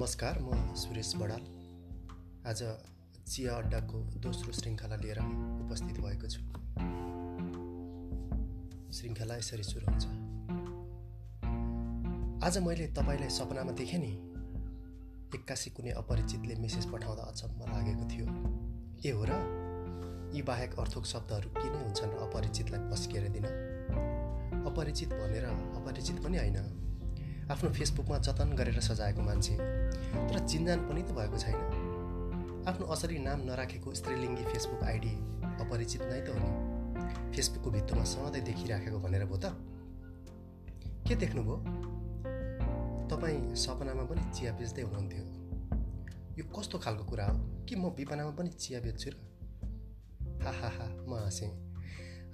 नमस्कार म सुरेश बडाल। आज चिया अड्डाको दोस्रो श्रृङ्खला लिएर उपस्थित भएको छु। श्रृङ्खला यसरी सुरु हुन्छ। आज मैले तपाईँलाई सपनामा देखेँ नि एक्कासी कुनै अपरिचितले मेसेज पठाउँदा अचम्म लागेको थियो। ए हो र? यी बाहेक अर्थोक शब्दहरू किन हुन्छन् अपरिचितलाई पस्किएर दिन? अपरिचित भनेर अपरिचित पनि होइन। आफ्नो फेसबुकमा जतन गरेर सजाएको मान्छे। तर चिन्जान पनि त भएको छैन। आफ्नो असली नाम नराखेको स्त्रीलिङ्गी फेसबुक आइडी अपरिचित नै त हो नि। फेसबुकको भित्तोमा सधैँ देखिराखेको भनेर भो त। के देख्नुभयो तपाईँ सपनामा पनि चिया बेच्दै हुनुहुन्थ्यो। यो कस्तो खालको कुरा हो? कि म विपनामा पनि चिया बेच्छु र? हा हा हा म हाँसेँ।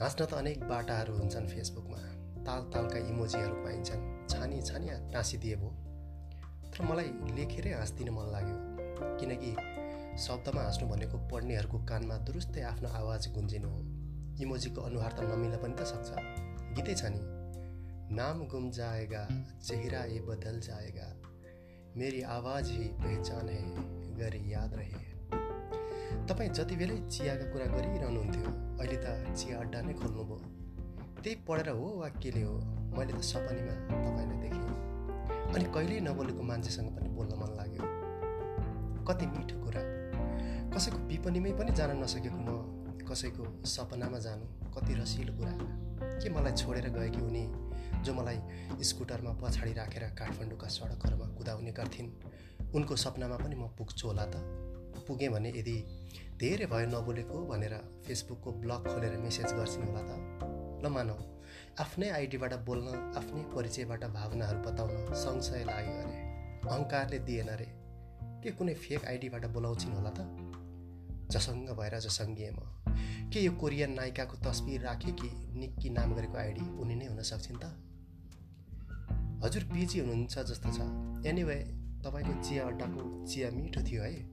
हाँस्न त अनेक बाटाहरू हुन्छन् फेसबुकमा ताल तालका इमोजीहरू पाइन्छन्। छानी छानी टाँसिदिए भयो तर मलाई लेखेरै हाँस्दिन मन लाग्यो। किनकि शब्दमा हाँस्नु भनेको पढ्नेहरूको कानमा दुरुस्तै आफ्नो आवाज गुन्जिनु हो। इमोजीको अनुहार त नमिल्न पनि त सक्छ। गीतै छ नि नाम गुम जाएगा चेहरा ये बदल जाएगा। मेरी आवाज ही पहिचान है गरी याद रहे। तपाईँ जति बेलै चियाका कुरा गरिरहनुहुन्थ्यो अहिले त चिया अड्डा नै खोल्नुभयो। त्यही पढेर हो वा केले हो? मैले त सपनीमा तपाईँलाई देखेँ। अनि कहिल्यै नबोलेको मान्छेसँग पनि बोल्न मन लाग्यो। कति मिठो कुरा। कसैको विपनीमै पनि जान नसकेको म कसैको सपनामा जानु कति रसिलो कुरा। के मलाई छोडेर गएकी उनी जो मलाई स्कुटरमा पछाडि राखेर काठमाडौँका सडकहरूमा कुदाउने गर्थिन्? उनको सपनामा पनि म पुग्छु होला त। पुगेँ भने यदि धेरै भयो नबोलेको भनेर फेसबुकको ब्लग खोलेर मेसेज गर्छिन् होला त। ल मानौ आफ्नै आइडीबाट बोल्न आफ्नै परिचयबाट भावनाहरू बताउन संशय लाग्यो अरे। अहङ्कारले दिएन अरे। के कुनै फेक आइडीबाट बोलाउँछिन् होला त? जसङ्ग भएर जसङ्गिए म। के यो कोरियन नायिकाको तस्बिर राखे कि निक्की नाम गरेको आइडी उनी नै हुन सक्छन् त? हजुर बिजी हुनुहुन्छ जस्तो छ। एनिवे तपाईँको चिया अड्डाको चिया मिठो थियो है।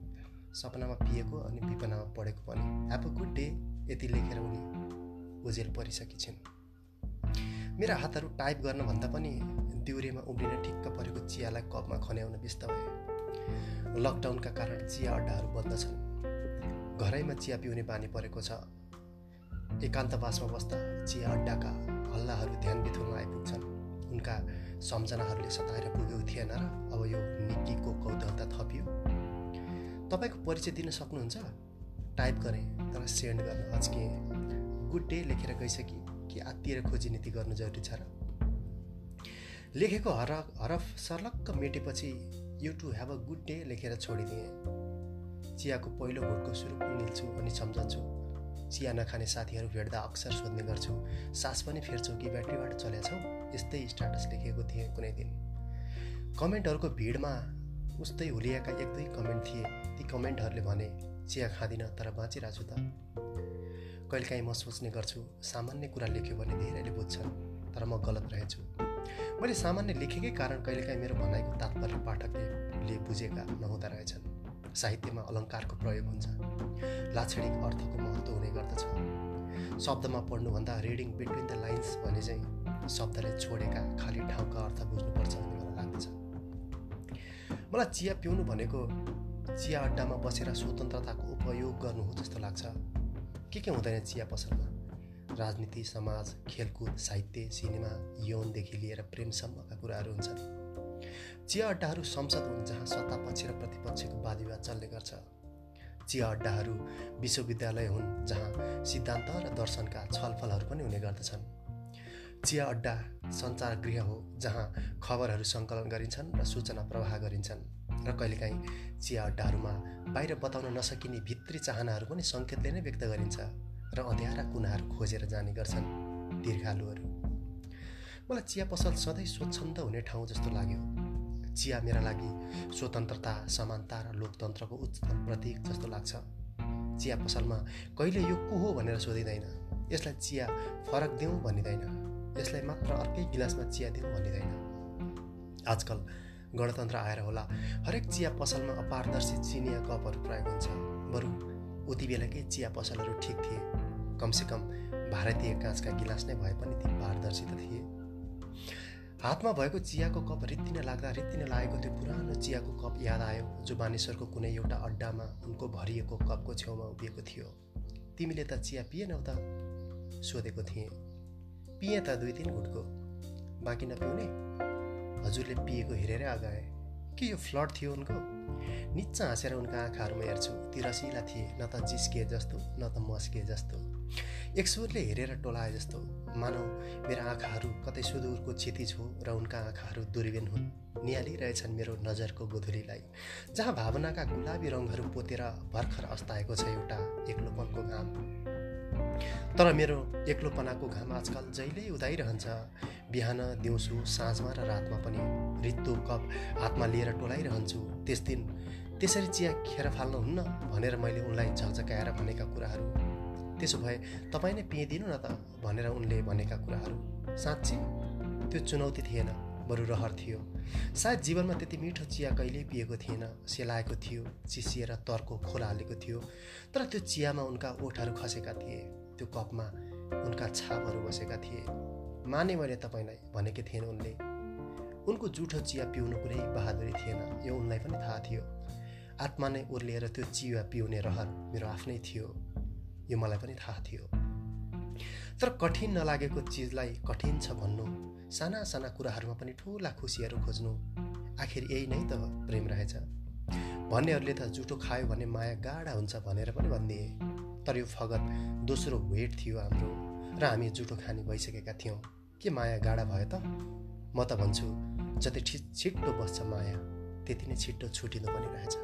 सपनामा पिएको अनि विपनामा पढेको पनि। ह्याप अ गुड डे यति लेखेर उनी ओझेल परिसकी छिन् मेरा हातहरू टाइप गर्नभन्दा पनि दिउरेमा उम्रिन ठिक्क परेको चियालाई कपमा खन्याउन व्यस्त भए। लकडाउनका कारण चिया अड्डाहरू बन्द छन्। घरैमा चिया पिउने बानी परेको छ। एकान्तवासमा बस्दा चिया अड्डाका हल्लाहरू ध्यान बिथुल्न आइपुग्छन्। उनका सम्झनाहरूले सताएर पुगेको थिएन र अब यो निक्कीको कौतलता थपियो। तपाईँको परिचय दिन सक्नुहुन्छ? टाइप गरेँ तर सेन्ड गर्न अच्किएँ गुड डे लेखेर गइसके। कि आत्तिएर खोजी नीति गर्नु जरुरी छ र। लेखेको हर हरफ सर्लक्क मेटेपछि you too have a good day लेखेर छोडिदिएँ। चियाको पहिलो घोटको सुरु निल्छु अनि सम्झन्छु। चिया नखाने साथीहरू भेट्दा अक्सर सोध्ने गर्छु सास पनि फेर्छौ कि ब्याट्रीबाट चलेछौ यस्तै स्टाटस लेखेको थिएँ कुनै दिन। कमेन्टहरूको भिडमा उस्तै हुलियाका एक दुई कमेन्ट थिए। ती कमेन्टहरूले भने चिया खाँदिनँ तर बाँचिरहेको छु त। कहिलेकाहीँ म सोच्ने गर्छु सामान्य कुरा लेख्यो भने धेरैले बुझ्छन् तर म गलत रहेछु। मैले सामान्य लेखेकै कारण कहिलेकाहीँ मेरो भनाइको तात्पर्य पाठकले बुझेका नहुँदो रहेछन्। साहित्यमा अलङ्कारको प्रयोग हुन्छ। लाक्षणिक अर्थको महत्त्व हुने गर्दछ। शब्दमा पढ्नुभन्दा रिडिङ बिट्विन द लाइन्स भने चाहिँ शब्दले छोडेका खाली ठाउँका अर्थ बुझ्नुपर्छ भन्ने मलाई लाग्दछ। मलाई चिया पिउनु भनेको चिया अड्डामा बसेर स्वतन्त्रताको उपयोग गर्नु हो जस्तो लाग्छ। के के हुँदैन चिया पसलमा? राजनीति समाज खेलकुद साहित्य सिनेमा यौनदेखि लिएर प्रेमसम्मका कुराहरू हुन्छन्। चिया अड्डाहरू संसद हुन् जहाँ सत्तापक्ष र प्रतिपक्षको वाद विवाद चल्ने गर्छ। चिया अड्डाहरू विश्वविद्यालय हुन् जहाँ सिद्धान्त र दर्शनका छलफलहरू पनि हुने गर्दछन्। चिया अड्डा सञ्चार गृह हो जहाँ खबरहरू सङ्कलन गरिन्छन् र सूचना प्रवाह गरिन्छन्। र कहिलेकाहीँ चिया अड्डाहरूमा बाहिर बताउन नसकिने भित्री चाहनाहरू पनि सङ्केतले नै व्यक्त गरिन्छ र अँध्यारा कुनाहरू खोजेर जाने गर्छन् दीर्घालुहरू। मलाई चिया पसल सधैँ स्वच्छन्द हुने ठाउँ जस्तो लाग्यो। चिया मेरा लागि स्वतन्त्रता समानता र लोकतन्त्रको उच्चतम प्रतीक जस्तो लाग्छ। चिया पसलमा कहिले यो को हो भनेर सोधिँदैन। यसलाई चिया फरक दिउँ भनिँदैन यसलाई मात्र अर्कै गिलासमा चिया दिउँ भनिँदैन आजकल गणतन्त्र आएर होला। हरेक चिया पसलमा अपारदर्शी चिनिया कपहरू प्रयोग हुन्छ। बरु उति बेलाकै चिया पसलहरू ठिक थिए। कमसेकम भारतीय काँचका गिलास नै भए पनि ती पारदर्शी त थिए। हातमा भएको चियाको कप रित्तिन लाग्दा रित्तिन लागेको त्यो पुरानो चियाको कप याद आयो जो बानेश्वरको कुनै एउटा अड्डामा उनको भरिएको कपको छेउमा उभिएको थियो। तिमीले त चिया पिएनौ त? सोधेको थिएँ। पिएँ त दुई तिन घुटको। बाँकी नपिउने? हजुरले पिएको हेरेरै अगाए के यो फ्लड थियो उनको? निच्च हाँसेर उनका आँखाहरूमा हेर्छु। ती रसिला थिए न त जिस्के जस्तो न त मस्के जस्तो। एक सुरले हेरेर टोलाए जस्तो मानौ मेरा आँखाहरू कतै सुदूरको क्षितिज हो र उनका आँखाहरू दुर्बिन हुन्। निहालिरहेछन् मेरो नजरको गोधुलीलाई। जहाँ भावनाका गुलाबी रङहरू पोतेर भर्खर अस्ताएको छ एउटा एक्लोपनको घाम। तर मेरो एक्लोपनाको घाम आजकल जहिल्यै उदाइरहन्छ। बिहान दिउँसो साँझमा र रातमा पनि रित्तो कप हातमा लिएर टोलाइरहन्छु। त्यस दिन त्यसरी चिया खेर फाल्नुहुन्न भनेर मैले उनलाई झकझकाएर भनेका कुराहरू त्यसो भए तपाईँ नै पिएदिनु न त भनेर उनले भनेका कुराहरू। साँच्ची त्यो चुनौती थिएन बरु रहर थियो। सायद जीवनमा त्यति मिठो चिया कहिल्यै पिएको थिएन सेलाएको थियो चिसिएर तर्को खोला हालेको थियो तर त्यो चियामा उनका ओठहरू खसेका थिए त्यो कपमा उनका छापहरू बसेका थिए। माने मैले तपाईँलाई भनेकी थिएन उनले। उनको जुठो चिया पिउनु कुनै बहादुरी थिएन यो उनलाई पनि थाहा थियो। आत्मा नै उर्लिएर त्यो चिया पिउने रहर मेरो आफ्नै थियो। यो मलाई पनि थाहा थियो। तर कठिन नलागेको चिजलाई कठिन छ भन्नु साना साना कुराहरूमा पनि ठुला खुसीहरू खोज्नु आखिर यही नै त प्रेम रहेछ। भन्नेहरूले त जुठो खायो भने माया गाढा हुन्छ भनेर पनि भनिदिए। तर यो फगत दोस्रो वेट थियो हाम्रो र हामी जुठो खाने भइसकेका थियौँ। के माया गाडा भयो त? म त भन्छु जति छि छिट्टो बस्छ माया त्यति नै छिट्टो छुटिँदो पनि रहेछ।